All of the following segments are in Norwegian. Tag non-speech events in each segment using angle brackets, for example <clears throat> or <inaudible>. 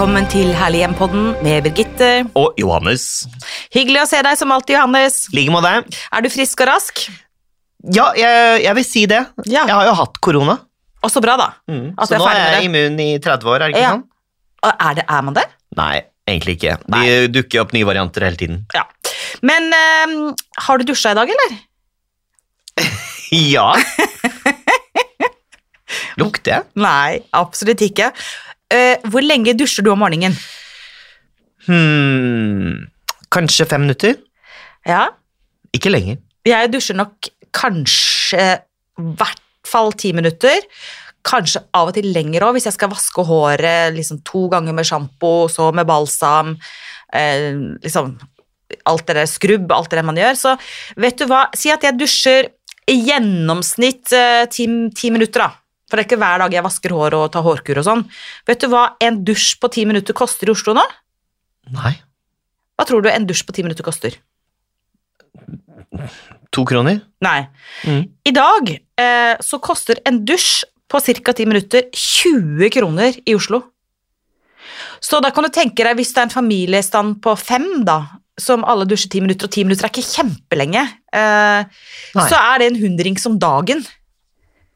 Velkommen til Herlig hjem-podden med Birgitte. Og Johannes. Hyggelig å se deg som alltid, Johannes. Like måte. Er du frisk og rask? Ja, jeg, jeg vil si det. Ja. Jeg har jo hatt korona. Og så bra, da. At så nå er jeg immun i 30 år, er det ikke Ja. sånn? Og Er, det, er man det? Nei, egentlig ikke. De Nei. dukker opp nye varianter hele tiden. Ja. Men øh, har du dusja i dag, eller? <laughs> Ja. Lukter jeg? Nei, absolutt ikke. Eh, hvor lenge dusjer du om morgenen? Hmm. Kanskje fem minutter? Ja, Ikke lenger. jeg dusjer nok kanskje i hvert fall ti minutter. Kanskje av og til lenger òg, hvis jeg skal vaske håret liksom to ganger med sjampo, så med balsam. Eh, liksom alt det der skrubb, alt det der man gjør. Så vet du hva, si at jeg dusjer i gjennomsnitt eh, ti, ti minutter, da. For det er ikke hver dag jeg vasker hår og tar hårkur og sånn. Vet du hva en dusj på ti minutter koster i Oslo nå? Nei. Hva tror du en dusj på ti minutter koster? To kroner? Nei. Mm. I dag eh, så koster en dusj på ca. ti minutter 20 kroner i Oslo. Så da kan du tenke deg, hvis det er en familiestand på fem, da, som alle dusjer ti minutter, og ti minutter er ikke kjempelenge, eh, så er det en hundrings om dagen.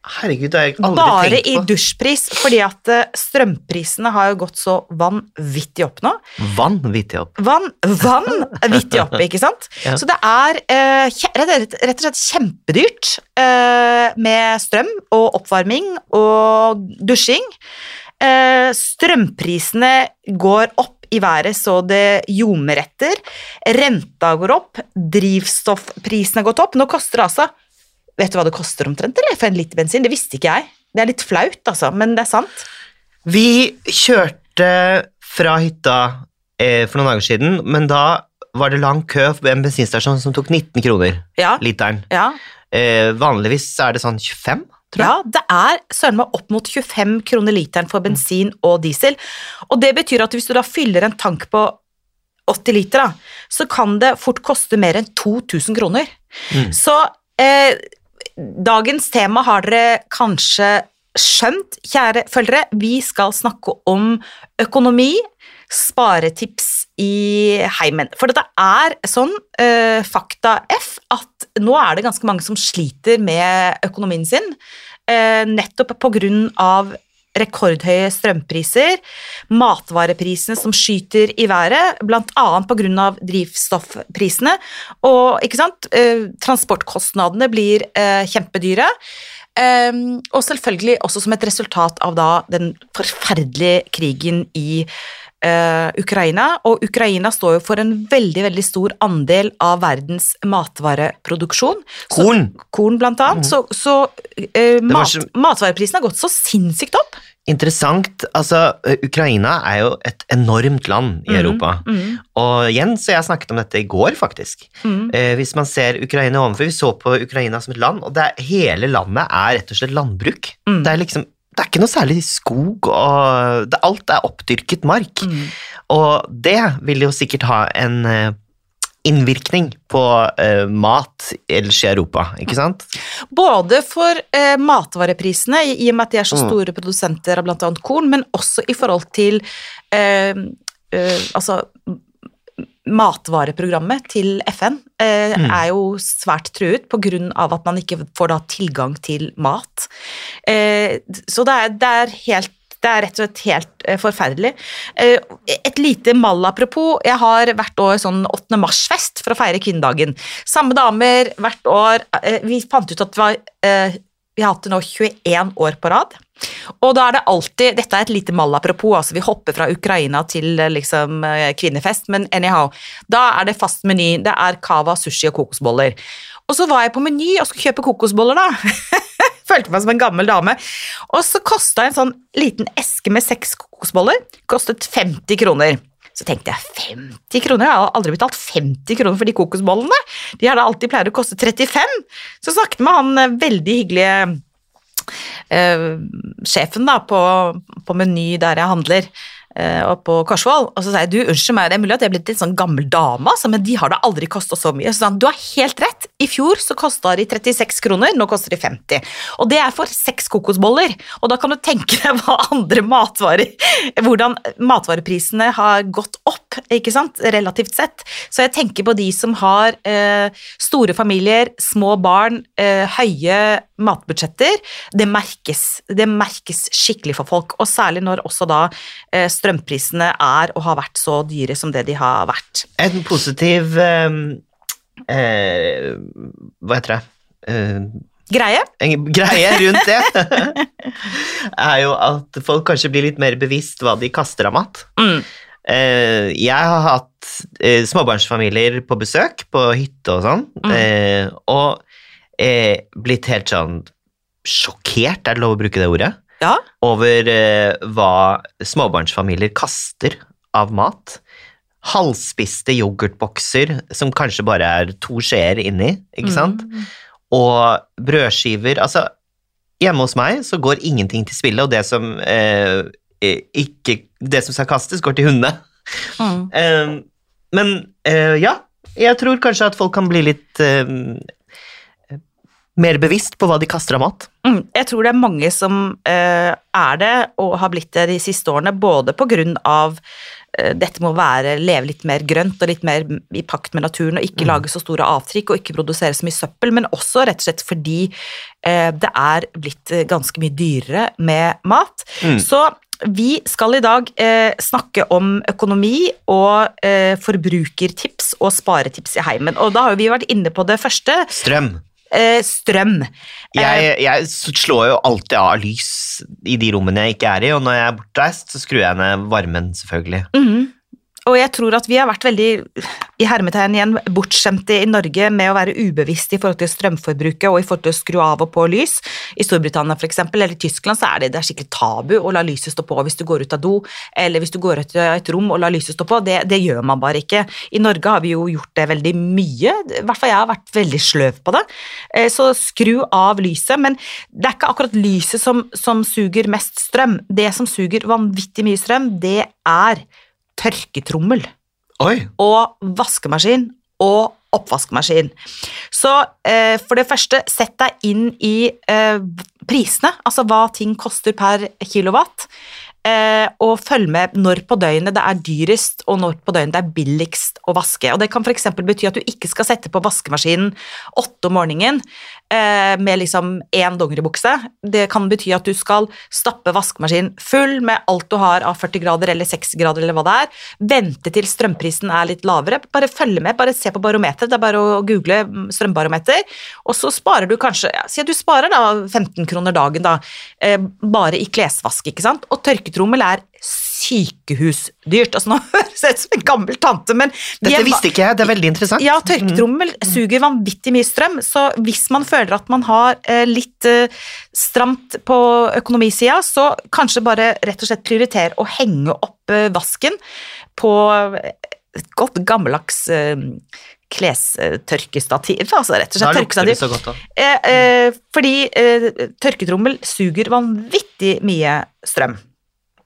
Herregud, det har jeg aldri Bare tenkt i dusjpris, fordi at eh, strømprisene har jo gått så vanvittig opp nå. Vanvittig opp. Van, vanvittig opp, <laughs> ikke sant? Ja. Så det er eh, rett, rett og slett kjempedyrt eh, med strøm og oppvarming og dusjing. Eh, strømprisene går opp i været så det ljomer etter. Renta går opp, drivstoffprisene har gått opp. Nå koster det altså Vet du hva det koster omtrent, eller? For en liter bensin? Det visste ikke jeg. Det er litt flaut, altså, men det er sant. Vi kjørte fra hytta eh, for noen dager siden, men da var det lang kø ved en bensinstasjon som tok 19 kroner Ja, literen. ja. Eh, vanligvis er det sånn 25, tror jeg. Ja, det er søren meg opp mot 25 kroner literen for bensin og diesel. Og det betyr at hvis du da fyller en tank på 80 liter, da, så kan det fort koste mer enn 2000 kroner. Mm. Så eh, dagens tema har dere kanskje skjønt, kjære følgere. Vi skal snakke om økonomi, sparetips i heimen. For dette er sånn uh, fakta F at nå er det ganske mange som sliter med økonomien sin, Uh, nettopp av rekordhøye strømpriser, matvareprisene som skyter i været, grunn av drivstoffprisene, og eh, transportkostnadene blir eh, kjempedyre. Um, og selvfølgelig også som et resultat av da den forferdelige krigen i Ukraina. Og Ukraina står jo for en veldig veldig stor andel av verdens matvareproduksjon. Så- Korn. korn blant annet. Så, så eh, mat, så- matvareprisen har gått så sinnssykt opp. Interessant. Altså, eh, Ukraina er jo et enormt land i Europa. Mm, Og Jens og jeg snakket om dette i går, faktisk. mm. Eh, hvis man ser Ukraina ovenfor, vi så på Ukraina som et land, og det er, hele landet er rett og slett landbruk. Mm. Det er liksom det er ikke noe særlig skog, og det, alt er oppdyrket mark. Mm. Og det vil jo sikkert ha en eh, innvirkning på eh, mat ellers i Europa, ikke sant? Både for eh, matvareprisene, i, og med at de er så Mm. store produsenter av bl.a. korn, men også i forhold til eh, eh, altså matvareprogrammet til FN eh, Mm. er jo svært truet av at man ikke får da tilgang til mat. Eh, så det er, det er helt det er rett og slett helt eh, forferdelig. Eh, et lite mall apropos. Jeg har hvert år sånn 8. mars-fest for å feire kvinnedagen. Samme damer hvert år. Eh, vi fant ut at det var eh, Vi har hatt det nå 21 år på rad. Og da er det alltid Dette er et lite malapropos, altså vi hopper fra Ukraina til eh, liksom eh, kvinnefest, men anyhow. Da er det fast meny. Det er cava, sushi og kokosboller. Og så var jeg på Meny og skulle kjøpe kokosboller, da. <laughs> Følte meg som en gammel dame. Og så kosta en sånn liten eske med seks kokosboller kostet 50 kroner. Så tenkte jeg 50 kroner? Jeg har aldri betalt 50 kroner for de kokosbollene. De har da alltid pleier å koste 35. Så snakket med han eh, veldig hyggelige eh, sjefen da på, på Meny der jeg handler. eh, oppe på Korsvoll, og så sier jeg du, unnskyld meg, det er mulig at jeg er blitt en sånn gammel dame, altså, men de har da aldri kosta så mye. Så sa han, du har helt rett, i fjor så kosta de 36 kroner, nå koster de 50. Og det er for seks kokosboller, og da kan du tenke deg hva andre matvarer Hvordan matvareprisene har gått opp, ikke sant, relativt sett. Så jeg tenker på de som har eh, store familier, små barn, eh, høye matbudsjetter. Det merkes. Det merkes skikkelig for folk, og særlig når også da eh, strømprisene er og har vært så dyre som det de har vært. En positiv eh, Hva heter det? Eh, Greie? en greie rundt det <laughs> er jo at folk kanskje blir litt mer bevisst hva de kaster av mat. Mm. Eh, jeg har hatt eh, småbarnsfamilier på besøk på hytte og sånn, Mm. eh, og eh, blitt helt sånn sjokkert, er det lov å bruke det ordet? Ja. Over hva småbarnsfamilier kaster av mat. Halvspiste yoghurtbokser som kanskje bare er to skjeer inni, ikke sant? Mm. Og brødskiver Altså, hjemme hos meg så går ingenting til spille, og det som eh, ikke Det som skal kastes, går til hundene. Mm. <laughs> Eh, men eh, ja, jeg tror kanskje at folk kan bli litt eh, mer bevisst på hva de kaster av mat. Mm, jeg tror det er mange som uh, er det, og har blitt det de siste årene, både på grunn av dette må være, leve litt mer grønt og litt mer i pakt med naturen, og ikke Mm. lage så store avtrykk og ikke produsere så mye søppel, men også rett og slett fordi eh, det er blitt eh, ganske mye dyrere med mat. Mm. Så vi skal i dag eh, snakke om økonomi og eh, forbrukertips og sparetips i heimen. Og da har vi vært inne på det første, Strøm. Eh, strøm. Jeg, jeg slår jo alltid av lys i de rommene jeg ikke er i, og når jeg er bortreist, så skrur jeg ned varmen, selvfølgelig. Mhm. Og jeg tror at vi har vært veldig i hermetegn igjen bortskjemte i Norge med å være ubevisste i forhold til strømforbruket og i forhold til å skru av og på lys. I Storbritannia for eksempel, eller i Tyskland så er det, det er skikkelig tabu å la lyset stå på hvis du går ut av do, eller hvis du går ut av et rom og lar lyset stå på. Det, det gjør man bare ikke. I Norge har vi jo gjort det veldig mye. I hvert fall jeg har vært veldig sløv på det. Eh, Så skru av lyset. Men det er ikke akkurat lyset som, som suger mest strøm. Det som suger vanvittig mye strøm, det er tørketrommel Oi! og vaskemaskin og oppvaskmaskin. Så eh, for det første, sett deg inn i eh, prisene, altså hva ting koster per kilowatt. Eh, og følg med når på døgnet det er dyrest og når på døgnet det er billigst å vaske. Og Det kan f.eks. bety at du ikke skal sette på vaskemaskinen åtte om morgenen eh, med liksom én dongeribukse. Det kan bety at du skal stappe vaskemaskinen full med alt du har av 40 grader eller 60 grader eller hva det er. Vente til strømprisen er litt lavere. Bare følge med, bare se på barometeret. Det er bare å google mm, strømbarometer, og så sparer du kanskje ja, Si at du sparer da 15 kroner dagen da, eh, bare i klesvask, ikke sant. Og tørketrommel er sykehusdyrt. Altså Nå <laughs> høres jeg ut som en gammel tante, men Dette er visste ikke jeg, det er veldig interessant. ja, tørketrommel suger vanvittig mye strøm, så hvis man føler at man har eh, litt eh, stramt på økonomisida, så kanskje bare rett og slett prioritere å henge opp eh, vasken på et godt gammeldags eh, klestørkestativ, altså rett og slett tørkestativ. så godt da. Eh, eh, fordi eh, tørketrommel suger vanvittig mye strøm.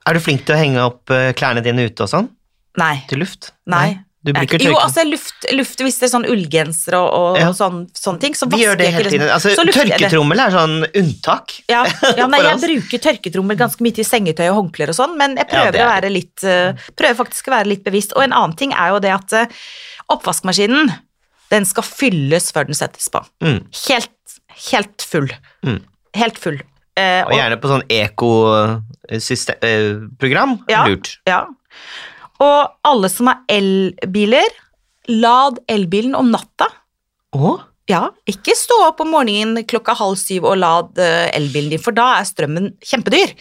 Er du flink til å henge opp eh, klærne dine ute og sånn? Nei. Til luft? Nei. Du bruker jo, tørke... altså luft, luft hvis det er sånn ullgenser og, og, Ja. sånn, sånne ting, så vasker jeg ikke liksom- Altså, tørketrommel er sånn unntak. Ja, <laughs> ja nei, jeg bruker tørketrommel ganske mye til sengetøy og håndklær og sånn, men jeg prøver, er å være litt, uh, prøver faktisk å være litt bevisst. Og en annen ting er jo det at uh, oppvaskmaskinen, den skal fylles før den settes på. Mm. Helt, helt full. Mm. Helt full. Eh, Og gjerne på sånn ekoprogram. Ja. Lurt. Ja. Og alle som har elbiler, lad elbilen om natta. Åh? Ja, ikke stå opp om morgenen klokka halv syv og lad eh, elbilen din, for da er strømmen kjempedyr.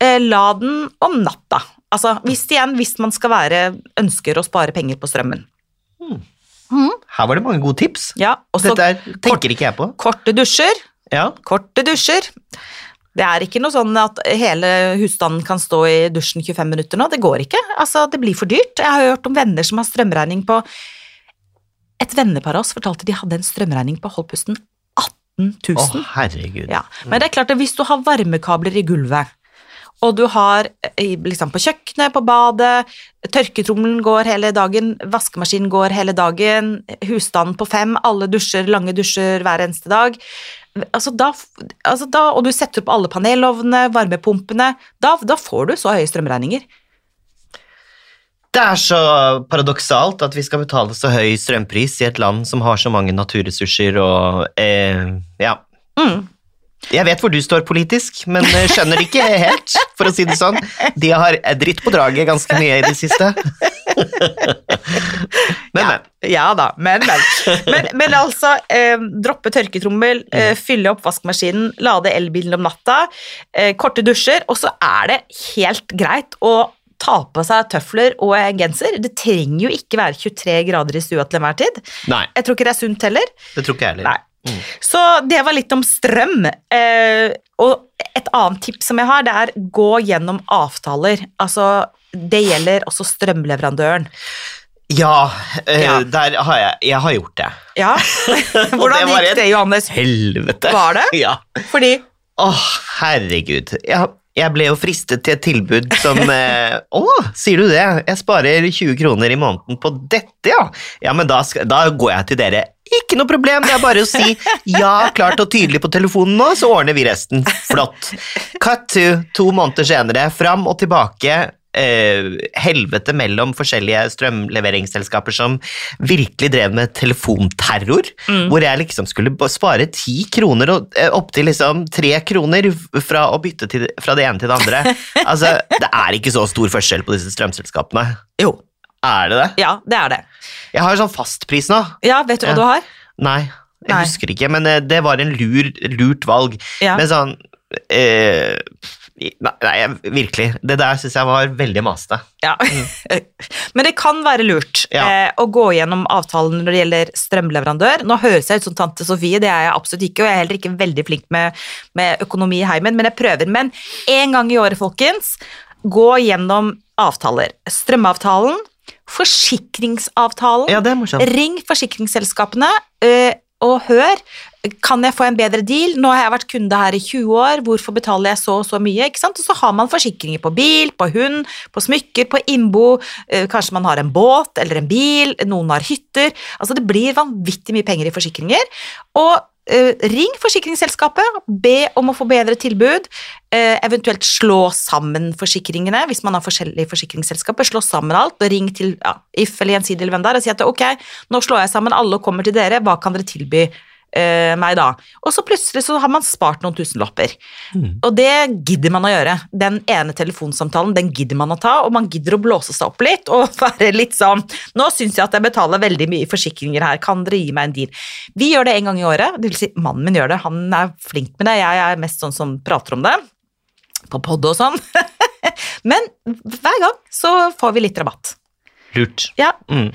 Eh, La den om natta. Altså, hvis igjen, hvis man skal være, ønsker å spare penger på strømmen. Her var det mange gode tips. Ja, og så Dette er, tenker ikke jeg på. korte dusjer. Ja. Korte dusjer. Det er ikke noe sånn at hele husstanden kan stå i dusjen 25 minutter nå. Det går ikke. Altså, det blir for dyrt. Jeg har hørt om venner som har strømregning på Et vennepar av oss fortalte de hadde en strømregning på holdpusten 18 000. Å, herregud. Ja, men det er klart at hvis du har varmekabler i gulvet, og du har eh, liksom på kjøkkenet, på badet, tørketrommelen går hele dagen, vaskemaskinen går hele dagen, husstanden på fem, alle dusjer, lange dusjer hver eneste dag. Altså da, altså da, og du setter opp alle panelovnene, varmepumpene, da, da får du så høye strømregninger. Det er så paradoksalt at vi skal betale så høy strømpris i et land som har så mange naturressurser og eh, ja. Mm. Jeg vet hvor du står politisk, men eh, skjønner ikke helt, for å si det sånn. De har dritt på draget ganske mye i det siste. <laughs> Men, men. Ja da, men, men. Men, men altså, eh, droppe tørketrommel, eh, fylle opp vaskemaskinen, lade elbilen om natta, eh, korte dusjer, og så er det helt greit å ta på seg tøfler og genser. Det trenger jo ikke være 23 grader i stua til enhver tid. Nei, Jeg tror ikke det er sunt heller. det tror ikke jeg heller. Nei. Så det var litt om strøm. Eh, og et annet tips som jeg har, det er gå gjennom avtaler. Altså, det gjelder også strømleverandøren. Ja, eh, Ja. der har jeg, jeg har gjort det. Ja, <laughs> <laughs> Hvordan det gikk det, Johannes? Helvete. Var det? <laughs> Ja. Fordi Åh, herregud. Jeg, jeg ble jo fristet til et tilbud som eh, oh, sier du det? Jeg sparer 20 kroner i måneden på dette, ja. Ja, men da, skal, da går jeg til dere. Ikke noe problem, det er bare å si ja klart og tydelig på telefonen nå, så ordner vi resten. Flott. Cut to to måneder senere, fram og tilbake. Uh, helvete mellom forskjellige strømleveringsselskaper som virkelig drev med telefonterror, hvor jeg liksom skulle spare ti kroner og uh, opptil liksom tre kroner fra å bytte til, fra det ene til det andre. <laughs> Altså, det er ikke så stor forskjell på disse strømselskapene. Jo, Er det det? ja, det er det. Jeg har jo sånn fastpris nå. Ja, vet du hva du har? Nei, jeg Nei. husker ikke, men eh, det var en lur, lurt valg. Ja. Men sånn eh, Nei, virkelig. Det der syns jeg var veldig masete. Ja. <laughs> Men det kan være lurt Ja. eh, å gå gjennom avtalen når det gjelder strømleverandør. Nå høres jeg ut som tante Sofie, det er jeg absolutt ikke, og jeg er heller ikke veldig flink med, med økonomi i heimen, men jeg prøver. Men en gang i året, folkens, gå gjennom avtaler. Strømavtalen, forsikringsavtalen. Ja, det er morsomt. Ring forsikringsselskapene øh, og hør. Kan jeg få en bedre deal? Nå har jeg vært kunde her i 20 år, hvorfor betaler jeg så og så mye? Ikke sant? Og så har man forsikringer på bil, på hund, på smykker, på innbo, øh, kanskje man har en båt eller en bil, noen har hytter. Altså det blir vanvittig mye penger i forsikringer. Og ring forsikringsselskapet, be om å få bedre tilbud, øh, eventuelt slå sammen forsikringene hvis man har forskjellige forsikringsselskaper. Slå sammen alt og ring til ja, If eller Gjensidige eller hvem det er og si at ok, nå slår jeg sammen alle og kommer til dere, hva kan dere tilby eh, meg da? Og så plutselig så har man spart noen tusenlapper. Og det gidder man å gjøre. Den ene telefonsamtalen den gidder man å ta, og man gidder å blåse seg opp litt og <laughs> være litt sånn Nå syns jeg at jeg betaler veldig mye forsikringer her, kan dere gi meg en deal? Vi gjør det en gang i året, det vil si mannen min gjør det, han er flink med det, jeg er mest sånn som prater om det. På pod og sånn. <laughs> Men hver gang så får vi litt rabatt. Lurt. Ja. Mm.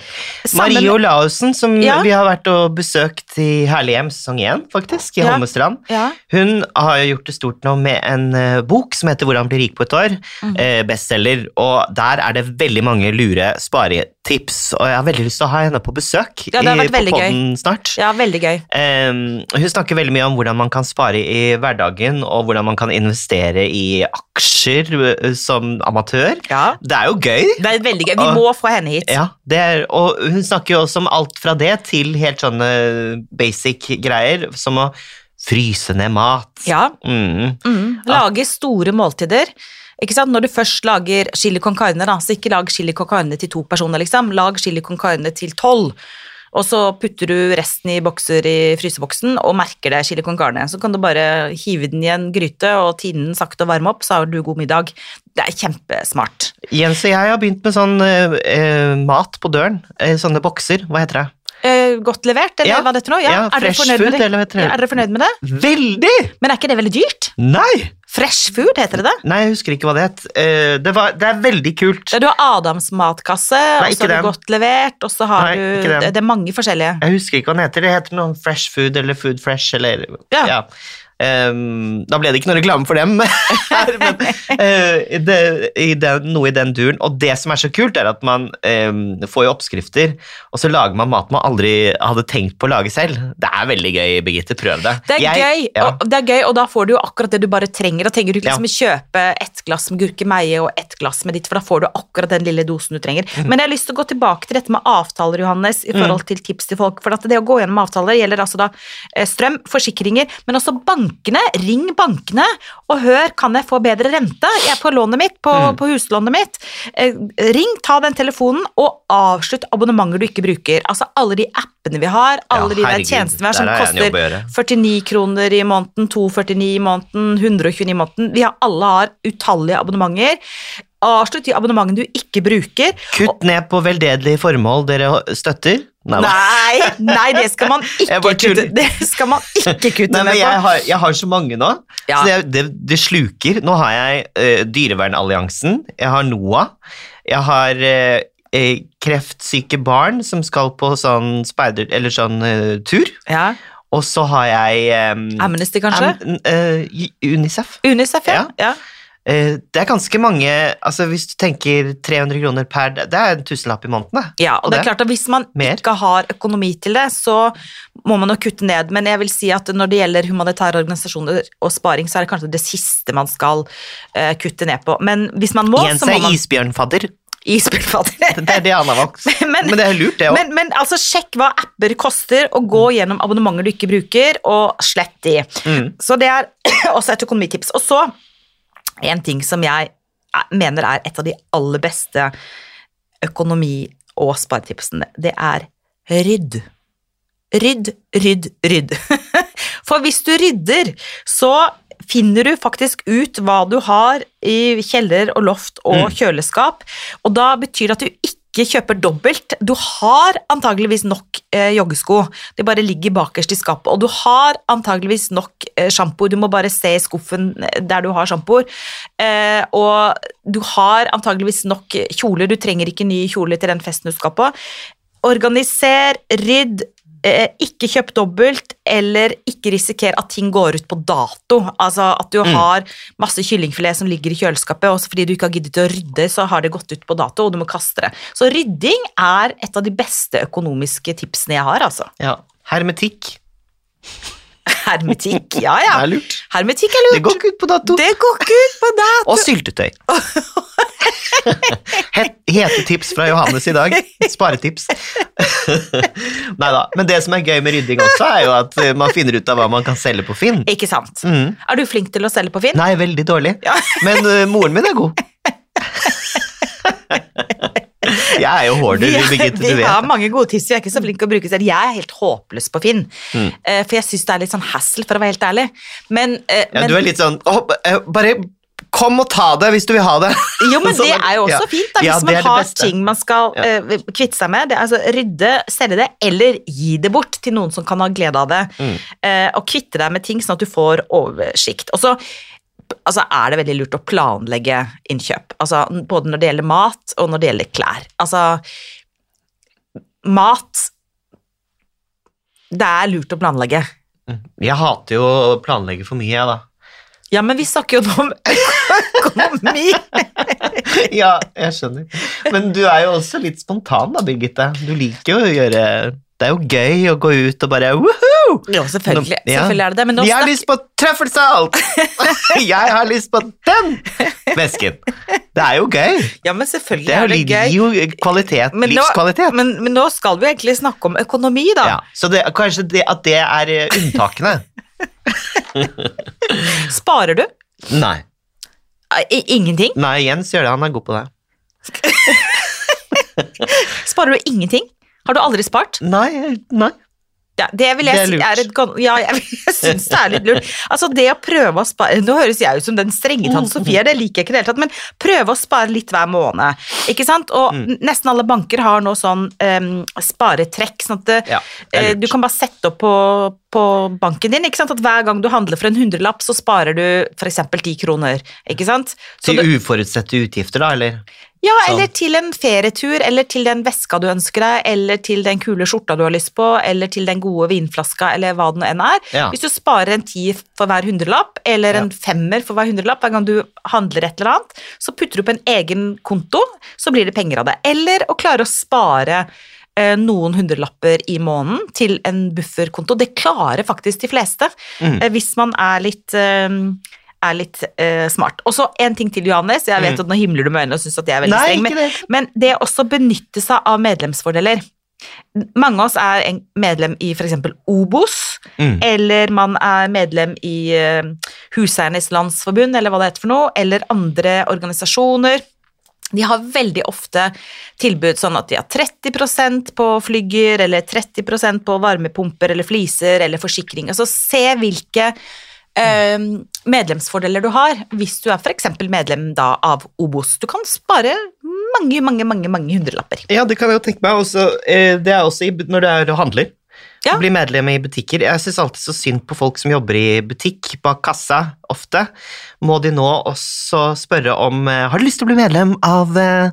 Marie Olaussen, som Ja. vi har vært og besøkt i Herlighjem sesong 1, faktisk, i Ja. Holmestrand. Ja. Hun har jo gjort det stort nå med en eh, bok som heter Hvordan bli rik på et år. Mm. eh, bestselger, og der er det veldig mange lure sparetips. Og jeg har veldig lyst til å ha henne på besøk Ja, det har i, vært på veldig gøy. snart. ja, veldig gøy. Um, hun snakker veldig mye om hvordan man kan spare i hverdagen, og hvordan man kan investere i aksjer uh, som amatør. Ja. Det er jo gøy. Det er veldig gøy. Vi Og- må få henne hit. Ja, det er, og hun snakker jo også om alt fra det til helt sånne basic greier, som å fryse ned mat. Ja. Mm. Mm. Lage store måltider. Ikke sant? Når du først lager chili con carne, da, så ikke lag chili con carne til to personer, liksom. Lag chili con carne til tolv. Og så putter du resten i bokser i fryseboksen og merker det chili con carne. Så kan du bare hive den i en gryte og tine den sakte og varme opp, så har du god middag. Det er kjempesmart. Jens og jeg har begynt med sånn eh, eh, mat på døren. Eh, sånne bokser. Hva heter det? Eh, godt levert, eller Ja. hva det nå? Ja, Ja, er, dere fresh med food, det? eller heter det? Ja, er dere fornøyd med det? Veldig! Men er ikke det veldig dyrt? Nei! Fresh food, heter det det? Nei, jeg husker ikke hva det het. Uh, det, var, det er veldig kult. Du har Adams matkasse, og så har den. du godt levert, og så har Nei, du det, det er mange forskjellige. Jeg husker ikke hva den heter. Det heter noe Fresh Food eller Food Fresh eller Ja. ja. Da ble det ikke noe reklame for dem, <laughs> men uh, det, i den, noe i den duren. Og det som er så kult, er at man um, får jo oppskrifter, og så lager man mat man aldri hadde tenkt på å lage selv. Det er veldig gøy, Birgitte. Prøv det. Det er, Jeg- gøy, ja. og, det er gøy, og da får du jo akkurat det du bare trenger. Da trenger du ikke Ja. liksom kjøpe ett glass med gurkemeie og ett glass med ditt, for da får du akkurat den lille dosen du trenger. Mhm. Men jeg har lyst til å gå tilbake til dette med avtaler, Johannes, i forhold til tips til folk. For at det å gå gjennom avtaler gjelder altså da eh, strøm, forsikringer, men også bankene. Ring bankene og hør, kan jeg få bedre rente? Jeg er på lånet mitt, på, mm. på huslånet mitt. Eh, ring, ta den telefonen, og avslutt abonnementer du ikke bruker. Altså alle de appene vi har, alle de der tjenestene vi har som koster 49 kroner i måneden, 249 i måneden, 129 i måneden. Vi har alle har utallige abonnementer. Avslutt de abonnementene du ikke bruker. Kutt ned på veldedige formål dere støtter. Nei. Nei, nei, det skal man <laughs> ikke kutte. Det skal man ikke kutte Nei, men ned jeg har, jeg har så mange nå, Ja. så det, det, det sluker. Nå har jeg uh, Dyrevernalliansen, jeg har NOAH, jeg har eh, kreftsyke barn som skal på sånn speider... Eller sånn uh, tur. Ja. Og så har jeg um, Amnesty, kanskje? Um, Unicef. Unicef, ja. ja. Eh, det er ganske mange altså Hvis du tenker 300 kroner per Det er en tusenlapp i måneden. da. Ja, og det er klart at Hvis man Mer? ikke har økonomi til det, så må man jo kutte ned. Men jeg vil si at når det gjelder humanitære organisasjoner og sparing, så er det kanskje det siste man skal uh, kutte ned på. Men hvis man må, Jens så må man isbjørnfadder. Isbjørnfadder. Det er det han har vokst. <laughs> Men- Men, det er lurt, det òg. Men, men altså, sjekk hva apper koster, og gå gjennom abonnementer du ikke bruker, og slett de. Mm. Så det er <clears throat> også et økonomitips. Og så en ting som jeg er- mener er et av de aller beste økonomi- og sparetipsene. Det er rydd. Rydd, rydd, rydd. <laughs> For hvis du rydder, så finner du faktisk ut hva du har i kjeller og loft og kjøleskap, og da betyr det at du ikke kjøper dobbelt. Du har antageligvis nok eh, joggesko, de bare ligger bakerst i skapet, og du har antageligvis nok eh, shampoo, du må bare se i skuffen eh, der du har sjampoer, eh, og du har antageligvis nok kjoler, du trenger ikke nye kjoler til den festen du skal på. Organiser, rydd, eh, ikke kjøp dobbelt, eller ikke risikere at ting går ut på dato. Altså at du har masse kyllingfilet som ligger i kjøleskapet, og fordi du ikke har giddet å rydde, så har det gått ut på dato, og du må kaste det. Så rydding er et av de beste økonomiske tipsene jeg har, altså. Ja. Hermetikk. Hermetikk, ja ja. Det er lurt. Hermetikk er Det går ikke ut på dato. Det går ikke ut på dato. Og syltetøy. Het- Hete tips fra Johannes i dag. Sparetips. <laughs> Nei da. Men det som er gøy med rydding også, er jo at eh, man finner ut av hva man kan selge på Finn. Ikke sant. Mm. Er du flink til å selge på Finn? Nei, veldig dårlig. Ja. Men uh, moren min er god. <laughs> <laughs> Jeg er jo hoarder, Vi, Birgitte, vi du vet. Vi har mange gode tips, vi er ikke så flinke å bruke selv. Jeg er helt håpløs på Finn, Mm. Eh, for jeg syns det er litt sånn hassle, for å være helt ærlig. Men, eh, Ja, men du er litt sånn «Å, eh, Bare kom og ta det hvis du vil ha det. <laughs> Jo, men <laughs> det er jo også ja. fint, da, hvis Ja, man har beste. ting man skal Ja. eh, kvitte seg med. Det altså Rydde, selge det, eller gi det bort til noen som kan ha glede av det. Mm. Eh, og kvitte deg med ting sånn at du får oversikt. Og så altså, er det veldig lurt å planlegge innkjøp. Altså, både når det gjelder mat, og når det gjelder klær. Altså, mat Det er lurt å planlegge. Jeg hater jo å planlegge for mye, jeg, da. Ja, men vi snakker jo nå om økonomi. <laughs> Ja, jeg skjønner. Men du er jo også litt spontan, da, Birgitte. Du liker jo å gjøre Det er jo gøy å gå ut og bare woohoo! Jo, selvfølgelig. Ja. selvfølgelig er det det. Men nå Jeg har lyst på trøffelsalt! <laughs> jeg har lyst på den vesken. Det er jo gøy. Ja, men selvfølgelig Det er er det gir gøy. jo kvalitet, Men nå- livskvalitet. Men, men nå skal vi egentlig snakke om økonomi, da. ja, så det, kanskje det, at det er eh, unntakene? <laughs> Sparer du? Nei. Ingenting? Nei, Jens gjør det. Han er god på det. <laughs> Sparer du ingenting? Har du aldri spart? Nei, nei. Ja, det vil Det jeg lurt. si er et Ja, jeg, <laughs> jeg syns det er litt lurt. Altså, det å prøve å spare Nå høres jeg ut som den strenge tante Sofie, det liker jeg ikke i det hele tatt, men prøve å spare litt hver måned, ikke sant? Og Mm. nesten alle banker har nå sånn um, sparetrekk, sånn at det, Ja, det er eh, du kan bare sette opp på, på på banken din. ikke sant? At hver gang du handler for en hundrelapp, så sparer du f.eks. ti kroner. ikke sant? Så Til uforutsette utgifter, da, eller? Ja, sånn. eller til en ferietur, eller til den veska du ønsker deg, eller til den kule skjorta du har lyst på, eller til den gode vinflaska, eller hva det nå enn er. Ja. Hvis du sparer en ti for hver hundrelapp, eller en femmer for hver hundrelapp hver gang du handler et eller annet, så putter du på en egen konto, så blir det penger av det. Eller å klare å spare eh, noen hundrelapper i måneden til en bufferkonto. Det klarer faktisk de fleste, Mm. eh, hvis man er litt eh, er litt uh, smart. Og så en ting til, Johannes. Jeg vet Mm. at nå himler du med øynene og syns at jeg er veldig Nei, streng, men, det. men det å også benytte seg av medlemsfordeler. Mange av oss er en medlem i f.eks. Obos, Mm. eller man er medlem i eh, Huseiernes Landsforbund, eller hva det heter for noe, eller andre organisasjoner. De har veldig ofte tilbud sånn at de har 30% på flygger, eller 30% på varmepumper eller fliser eller forsikring. Altså se hvilke medlemsfordeler du har hvis du er f.eks. medlem da av Obos. Du kan spare mange, mange, mange, mange hundrelapper. Ja, det kan jeg jo tenke meg. Også, eh, det er også når du er og handler. Ja. Bli medlem i butikker. Jeg syns alltid så synd på folk som jobber i butikk, bak kassa, ofte. Må de nå også spørre om eh, Har du lyst til å bli medlem av eh,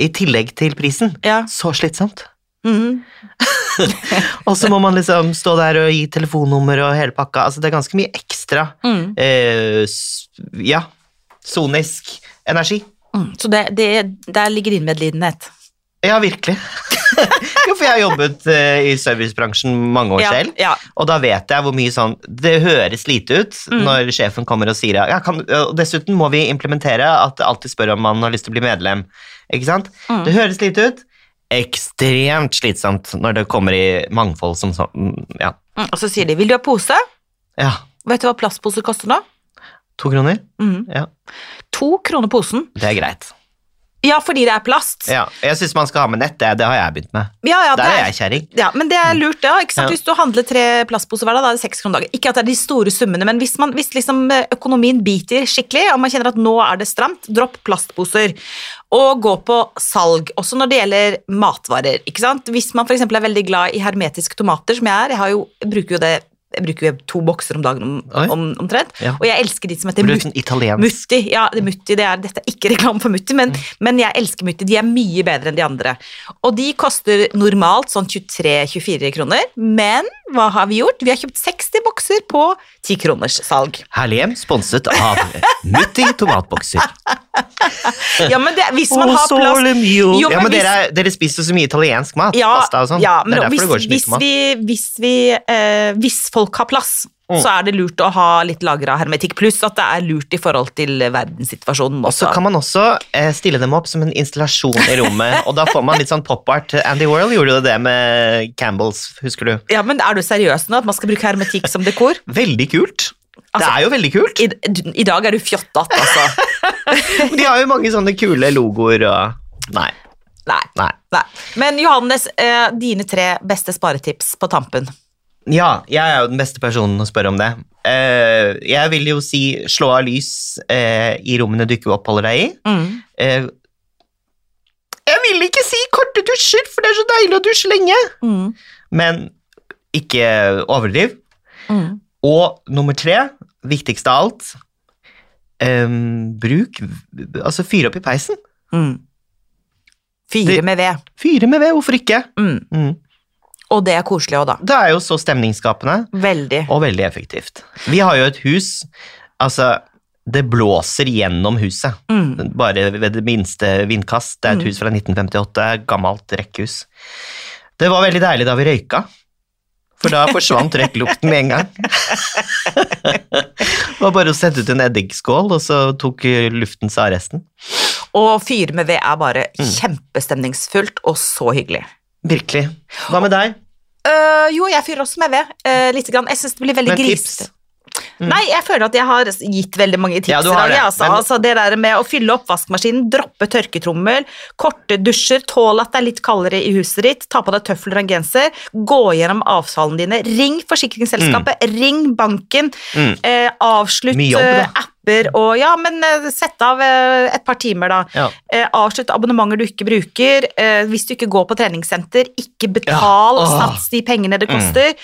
I tillegg til prisen? Ja. Så slitsomt. Mhm. <laughs> <laughs> Og så må man liksom stå der og gi telefonnummer og hele pakka. Altså, det er ganske mye ekstra Mm. eh, Ja, sonisk energi. Mm. Så det, det, der ligger din medlidenhet? Ja, virkelig. <laughs> jo, for jeg har jobbet eh, i servicebransjen mange år Ja, selv. ja. Og da vet jeg hvor mye sånn Det høres lite ut Mm. når sjefen kommer og sier ja, kan, og Dessuten må vi implementere at alltid spør om man har lyst til å bli medlem. Ikke sant? Mm. Det høres lite ut. Ekstremt slitsomt når det kommer i mangfold som sånn Ja. Mm. Og så sier de 'vil du ha pose'? ja. Vet du hva plastpose koster nå? To kroner? Mm. Ja. To kroner posen. Det er greit. Ja, fordi det er plast. Ja. Jeg syns man skal ha med nett, det, det har jeg begynt med. Ja, ja, Der det er jeg kjerring. Ja, men det er lurt, sant? Ja. Hvis du handler tre plastposer hver dag, da er det seks kroner dagen. Ikke at det er de store summene, men hvis, man, hvis liksom eh, økonomien biter skikkelig, og man kjenner at nå er det stramt, dropp plastposer. Og gå på salg, også når det gjelder matvarer. ikke sant? Hvis man f.eks. er veldig glad i hermetiske tomater, som jeg er, jeg, har jo, bruker jo det jeg bruker to bokser om dagen om, om, omtrent, Ja. og jeg elsker de som heter Mutti. sånn? Mutti, ja, det, Mutti, det er, dette er ikke reklame for Mutti, men, men jeg elsker Mutti. De er mye bedre enn de andre. Og de koster normalt sånn 23-24 kroner, men hva har vi gjort? Vi har kjøpt 60 bokser på 10 kroners salg. Herlig hjem, sponset av Mutti tomatbokser. Ja, men det, hvis man oh, har plass mio. Jo, ja, men hvis- dere, dere spiser så mye italiensk mat. ja, pasta og sånn. ja, men det er derfor hvis, det går så hvis, mye tomat. vi, hvis, vi, eh, hvis folk har plass, Mm. så er det lurt å ha litt lagra hermetikk, pluss at det er lurt i forhold til verdenssituasjonen. Og så kan man også eh, stille dem opp som en installasjon i rommet, og da får man litt sånn pop-art. Andy Worrell gjorde jo det med Campbells, husker du? Ja, men Er du seriøs nå, at man skal bruke hermetikk som dekor? Veldig kult. Det Altså- er jo veldig kult. I, I dag er du fjottete, altså. <laughs> De har jo mange sånne kule logoer og Nei. Nei. nei. nei. Men Johannes, eh, dine tre beste sparetips på tampen. Ja, jeg er jo den beste personen å spørre om det. Eh, jeg vil jo si slå av lys eh, i rommene du ikke oppholder deg i. Mm. Eh, jeg vil ikke si korte dusjer, for det er så deilig å dusje lenge. Mm. Men ikke overdriv. Mm. Og nummer tre, viktigst av alt, um, bruk Altså fyr opp i peisen. Mm. Fire med ved. Fyre med ved, hvorfor ikke? Mm. Mm. Og det er koselig òg, da. Det er jo så stemningsskapende Veldig. og veldig effektivt. Vi har jo et hus Altså, det blåser gjennom huset. Mm. Bare ved det minste vindkast. Det er et Mm. hus fra 1958, gammelt rekkehus. Det var veldig deilig da vi røyka, for da forsvant røyklukten med en gang. det var bare å sette ut en eddikskål, og så tok luften seg av resten. Å fyre med ved er bare Mm. kjempestemningsfullt og så hyggelig. Virkelig. Hva med deg? Uh, jo, jeg fyrer også med ved. Uh, litt grann. Jeg syns det blir veldig grisete. Tips? Nei, jeg føler at jeg har gitt veldig mange tips Ja, i har dag. Altså. men- altså det der med å fylle opp vaskemaskinen, droppe tørketrommel, korte dusjer, tåle at det er litt kaldere i huset ditt, ta på deg tøfler og en genser, gå gjennom avtalene dine, ring forsikringsselskapet, ring banken, Mm. eh, avslutt jobb, eh, apper og Ja, men eh, sett av eh, et par timer, da. Ja. Eh, avslutt abonnementer du ikke bruker. Eh, hvis du ikke går på treningssenter, ikke betal Ja. Sats de pengene det Mm. koster.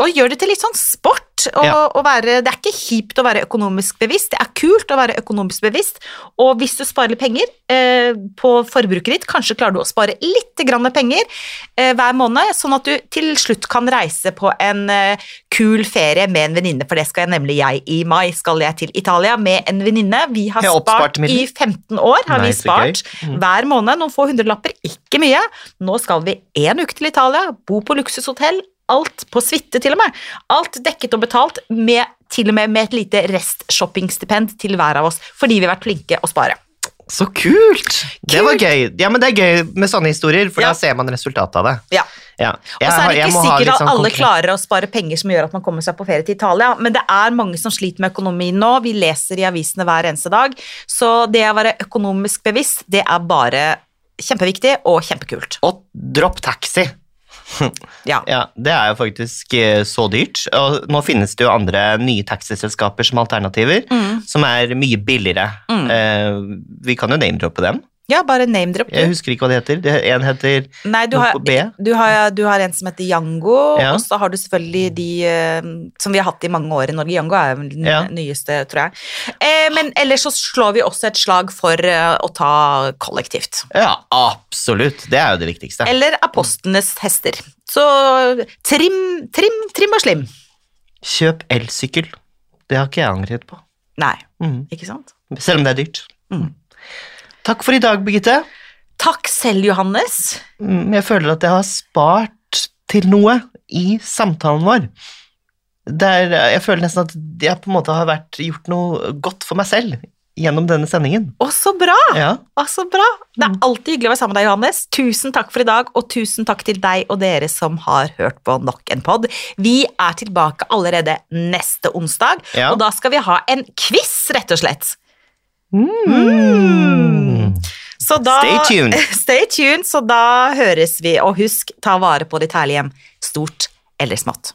Og gjør det til litt sånn sport. Ja. og være, det er ikke kjipt å være økonomisk bevisst, det er kult å være økonomisk bevisst. Og hvis du sparer litt penger eh, på forbruket ditt, kanskje klarer du å spare litt grann penger eh, hver måned, sånn at du til slutt kan reise på en eh, kul ferie med en venninne, for det skal jeg nemlig jeg i mai. Skal jeg til Italia med en venninne. Vi har spart i 15 år, har Nei, vi spart. Mm. Hver måned, noen få hundrelapper, ikke mye. Nå skal vi en uke til Italia, bo på luksushotell, alt på suite til og med. Alt dekket og betalt, med, til og med med et lite restshoppingstipend til hver av oss, fordi vi har vært flinke å spare. Så kult! Det var gøy. Ja, men det er gøy med sånne historier, for Ja. da ser man resultatet av det. Ja. Ja. Og så er det ikke sikkert at sånn alle konkret- klarer å spare penger som gjør at man kommer seg på ferie til Italia, men det er mange som sliter med økonomien nå. Vi leser i avisene hver eneste dag. Så det å være økonomisk bevisst, det er bare kjempeviktig og kjempekult. Og dropp taxi. <laughs> Ja. Ja, Det er jo faktisk eh, så dyrt. Og nå finnes det jo andre nye taxiselskaper som alternativer, Mm. som er mye billigere. Mm. Eh, vi kan jo name-droppe dem. Ja, bare name drop. Jeg husker ikke hva de heter. Det- En heter Nei, du har, B? du, har, du har en som heter Yango, Ja. og så har du selvfølgelig de eh, som vi har hatt i mange år i Norge. Yango er den Ja. nyeste, tror jeg. Eh, men ellers så slår vi også et slag for eh, å ta kollektivt. Ja, absolutt. Det er jo det viktigste. Eller apostlenes hester. Så trim, trim, trim og slim. Kjøp elsykkel. Det har ikke jeg angret på. Nei, mm. ikke sant? Selv om det er dyrt. Mm. Takk for i dag, Birgitte. Takk selv, Johannes. Mm, Jeg føler at jeg har spart til noe i samtalen vår. Der jeg føler nesten at jeg på en måte har vært, gjort noe godt for meg selv gjennom denne sendingen. Å, så bra! Ja, Å, så bra! Det er alltid hyggelig å være sammen med deg, Johannes. Tusen takk for i dag, og tusen takk til deg og dere som har hørt på nok en pod. Vi er tilbake allerede neste onsdag, Ja. og da skal vi ha en quiz, rett og slett. Mm. Så da, Stay tuned. <laughs> Stay tuned, så da høres vi, og husk, ta vare på ditt herlige hjem, stort eller smått.